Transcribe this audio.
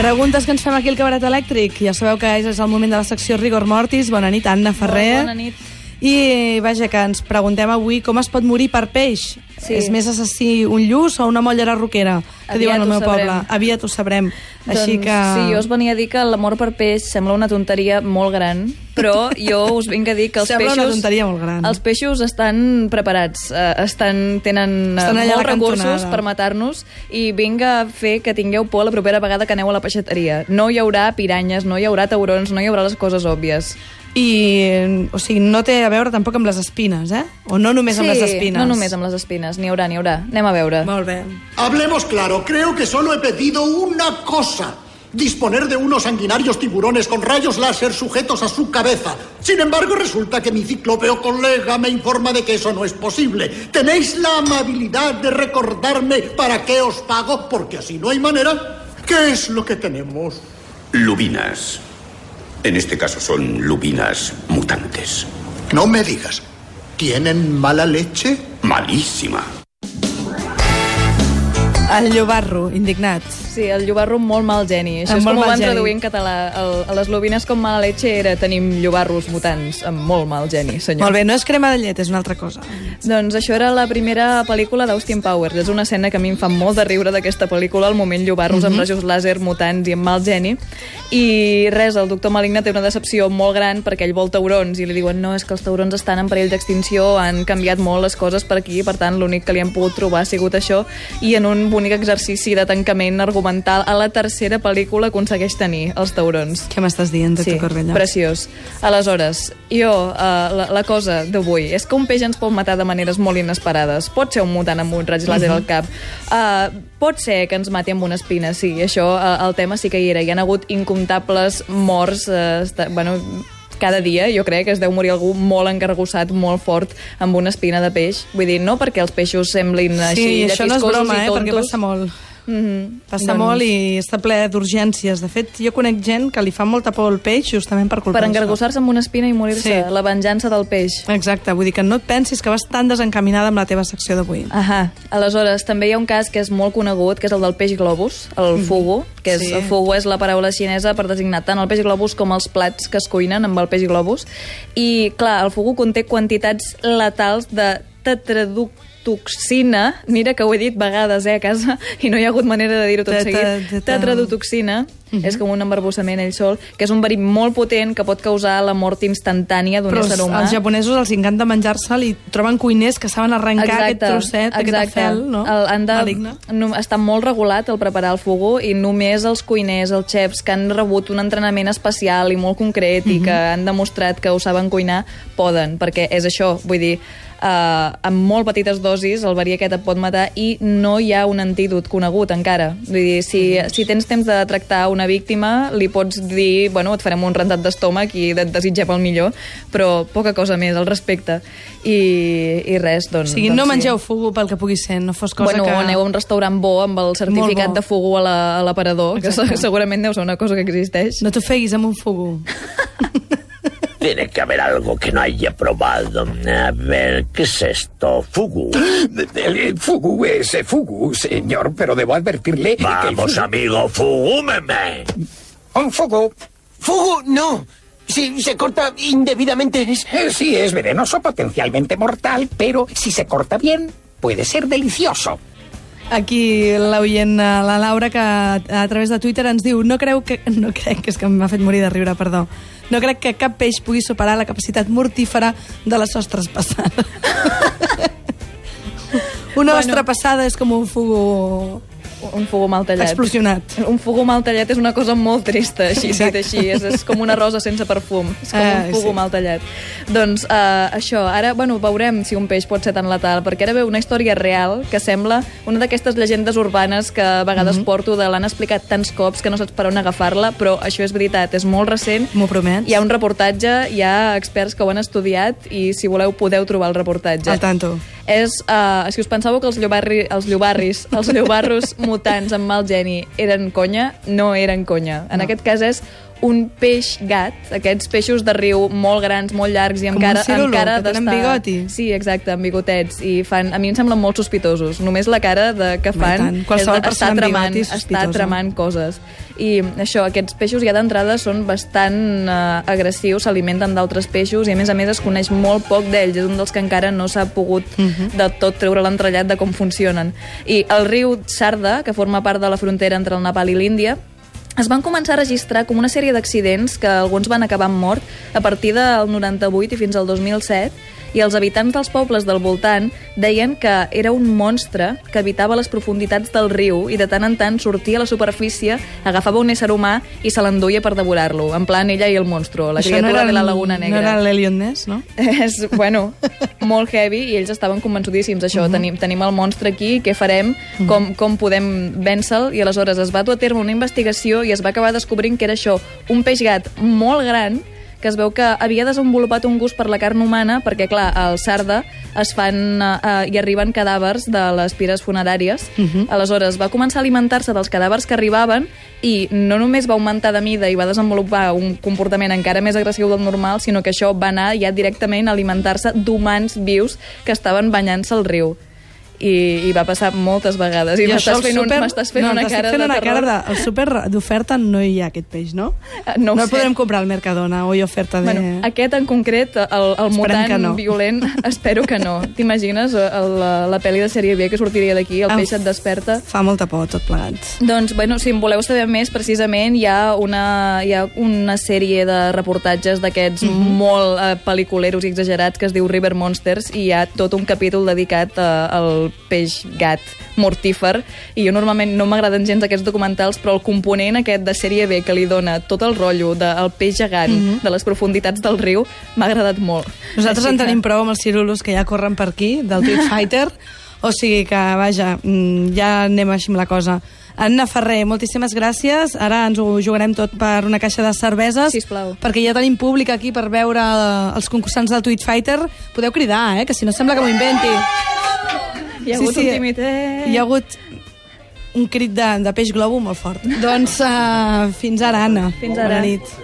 Preguntes que ens fem aquí al cabaret elèctric. Ja sabeu que és el moment de la secció Rigor Mortis. Bona nit, Anna Ferrer. Bona nit. I, vaja, que ens preguntem avui com es pot morir per peix. Sí. És més assassí un lluç o una mollera roquera? Que Aviat diuen al meu sabrem. poble. Aviat ho sabrem. Així doncs, que... Sí, jo us venia a dir que l'amor per peix sembla una tonteria molt gran, però jo us vinc a dir que els Sembla una peixos... tonteria molt gran. Els peixos estan preparats, eh, estan, tenen Estan molts recursos cantonada. per matar-nos i vinc a fer que tingueu por la propera vegada que aneu a la peixateria. No hi haurà piranyes, no hi haurà taurons, no hi haurà les coses òbvies. I, o sigui, no té a veure tampoc amb les espines, eh? O no només amb les espines. no només amb les espines, n'hi haurà, n'hi haurà. Anem a veure. Molt bé. Hablemos claro, creo que solo he pedido una cosa. Disponer de unos sanguinarios tiburones con rayos láser sujetos a su cabeza. Sin embargo, resulta que mi ciclopeo colega me informa de que eso no es posible. ¿Tenéis la amabilidad de recordarme para qué os pago? Porque así no hay manera. ¿Qué es lo que tenemos? Lubinas. En este caso son lubinas mutantes. No me digas. ¿Tienen mala leche? Malísima. El llobarro, indignat. Sí, el llobarro molt mal geni. Això Amb és molt com ho van geni. traduir en català. El, a les lobines com mala leche era tenim llobarros mutants amb molt mal geni, senyor. Molt bé, no és crema de llet, és una altra cosa. Doncs això era la primera pel·lícula d'Austin Powers. És una escena que a mi em fa molt de riure d'aquesta pel·lícula, el moment llobarros Mhm. amb rajos làser, mutants i amb mal geni. I res, el doctor Maligne té una decepció molt gran perquè ell vol taurons i li diuen no, és que els taurons estan en perill d'extinció, han canviat molt les coses per aquí, per tant l'únic que li han pogut trobar ha sigut això i en un bonic exercici de tancament argumental a la tercera pel·lícula aconsegueix tenir els taurons. Què m'estàs dient, doctor Sí, Corbella? preciós. Aleshores, jo, uh, la, la cosa d'avui és que un peix ens pot matar de maneres molt inesperades. Pot ser un mutant amb un raig làser al cap. Uh, pot ser que ens mati amb una espina, sí. Això, uh, el tema sí que hi era. Hi han hagut incomptables morts, uh, esta, bueno, cada dia, jo crec que es deu morir algú molt engargossat, molt fort, amb una espina de peix. Vull dir, no perquè els peixos semblin així Sí, això no és broma, eh, perquè passa molt. Mm -hmm. Passa molt i està ple d'urgències. De fet, jo conec gent que li fa molta por el peix justament per culpa Per engargossar-se amb una espina i morir-se. Sí. La venjança del peix. Exacte, vull dir que no et pensis que vas tan desencaminada amb la teva secció d'avui. Ahà. Aleshores, també hi ha un cas que és molt conegut, que és el del peix globus, el fugu, que és, Sí. el fugu és la paraula xinesa per designar tant el peix globus com els plats que es cuinen amb el peix globus. I, clar, el fugu conté quantitats letals de tetraductoxina, mira que ho he dit vegades eh, a casa i no hi ha hagut manera de dir-ho tot seguit, teta- tetraductoxina, és com un embarbussament ell sol, que és un verí molt potent que pot causar la mort instantània d'un ésser els, humà. als japonesos els encanta menjar-se'l i troben cuiners que saben arrencar aquest trosset, aquest fel, no? El, han de, Maligne. no, està molt regulat el preparar el fugu i només els cuiners, els xefs que han rebut un entrenament especial i molt concret i que han demostrat que ho saben cuinar, poden, perquè és això, vull dir, Uh, amb molt petites dosis el verí aquest et pot matar i no hi ha un antídot conegut encara vull dir, si, si tens temps de tractar una víctima li pots dir, bueno, et farem un rentat d'estómac i et desitgem el millor però poca cosa més al respecte i, i res, doncs O sigui, doncs no sí. mengeu fugu pel que pugui ser, no fos cosa bueno, que... aneu a un restaurant bo amb el certificat de fugu a la- a l'aparador, que Exacte. se- segurament deu ser una cosa que existeix. No t'ofeguis amb un fugu. Tiene que haber algo que no haya probado. A ver, ¿qué es esto? Fugu. Fugu es eh, fugu, señor, pero debo advertirle Vamos, fugu- amigo, fugúmeme. Un fugu. ¡Fugu, no! Si se corta indebidamente es... eh, sí es venenoso, potencialmente mortal, pero si se corta bien, puede ser delicioso. Aquí l'oient, eh, la Laura, que a, través de Twitter ens diu no creu que... No crec, que és que m'ha fet morir de riure, perdó. No crec que cap peix pugui superar la capacitat mortífera de les ostres passades. Una Bueno. ostra passada és com un fugu Un fugu mal tallat. explosionat. Un fugu mal tallat és una cosa molt trista, així dit Exacte. així. És, és com una rosa sense perfum. És com Ah, un fugu sí. mal tallat. Doncs uh, això, ara, bueno, veurem si un peix pot ser tan letal, perquè ara ve una història real que sembla una d'aquestes llegendes urbanes que a vegades Mhm. porto de l'han explicat tants cops que no saps per on agafar-la, però això és veritat, és molt recent. M'ho promets? Hi ha un reportatge, hi ha experts que ho han estudiat i si voleu podeu trobar el reportatge. Al tanto. És, uh, si us pensàveu que els, llobarri, els llobarris, els llobarros mutants amb mal geni eren conya, no eren conya. En No. aquest cas és un peix gat, aquests peixos de riu molt grans, molt llargs i amb Com cara, cirulo, amb cara que tenen bigoti. Sí, exacte, amb bigotets. I fan, a mi em semblen molt sospitosos. Només la cara de, que fan és està és està tramant coses. I això, aquests peixos ja d'entrada són bastant eh, agressius, s'alimenten d'altres peixos i a més a més es coneix molt poc d'ells. És un dels que encara no s'ha pogut Mhm. de tot treure l'entrellat de com funcionen. I el riu Sarda, que forma part de la frontera entre el Nepal i l'Índia, es van començar a registrar com una sèrie d'accidents que alguns van acabar amb mort a partir del 98 i fins al 2007 i els habitants dels pobles del voltant deien que era un monstre que habitava les profunditats del riu i de tant en tant sortia a la superfície, agafava un ésser humà i se l'enduia per devorar-lo, en plan ella i el monstru, la Això criatura el- de la Laguna No Negra. era l'Eliot Ness, no? És, bueno, molt heavy i ells estaven convençudíssims això, uh -huh. tenim, tenim el monstre aquí, què farem, uh -huh. com, com podem vèncer-lo i aleshores es va dur a terme una investigació i es va acabar descobrint que era això, un peix gat molt gran que es veu que havia desenvolupat un gust per la carn humana perquè, clar, al Sarda es fan uh, i arriben cadàvers de les pires funeràries. Uh -huh. Aleshores, va començar a alimentar-se dels cadàvers que arribaven i no només va augmentar de mida i va desenvolupar un comportament encara més agressiu del normal, sinó que això va anar ja directament a alimentar-se d'humans vius que estaven banyant-se al riu. I, i va passar moltes vegades. I, I m'estàs fent, un, súper- m'estàs fent no, una cara fent de una terror. cara de... Al súper d'oferta no hi ha aquest peix, no? Ah, no no el podrem comprar al Mercadona o hi oferta de... Bueno, aquest en concret, el, el mutant no. violent, espero que no. T'imagines el, la, la pel·li de sèrie B que sortiria d'aquí, el peix et desperta? Fa molta por, tot plegat. Doncs, bueno, si en voleu saber més, precisament hi ha una, hi ha una sèrie de reportatges d'aquests Mhm. molt eh, pel·liculeros i exagerats que es diu River Monsters i hi ha tot un capítol dedicat eh, al peix gat mortífer i jo normalment no m'agraden gens aquests documentals però el component aquest de sèrie B que li dona tot el rotllo del peix gegant de les profunditats del riu m'ha agradat molt. Nosaltres Així en que- tenim prou amb els cirulos que ja corren per aquí, del Street Fighter, o sigui que, vaja, mm, ja anem així amb la cosa. Anna Ferrer, moltíssimes gràcies. Ara ens ho jugarem tot per una caixa de cerveses. Sisplau. Perquè ja tenim públic aquí per veure eh, els concursants del Tweet Fighter. Podeu cridar, eh? Que si no sembla que m'ho inventi. Hi ha hagut un tímid... Eh. Hi ha hagut un crit de, de peix globo molt fort. doncs uh, fins ara, Anna. Fins ara. Bona nit.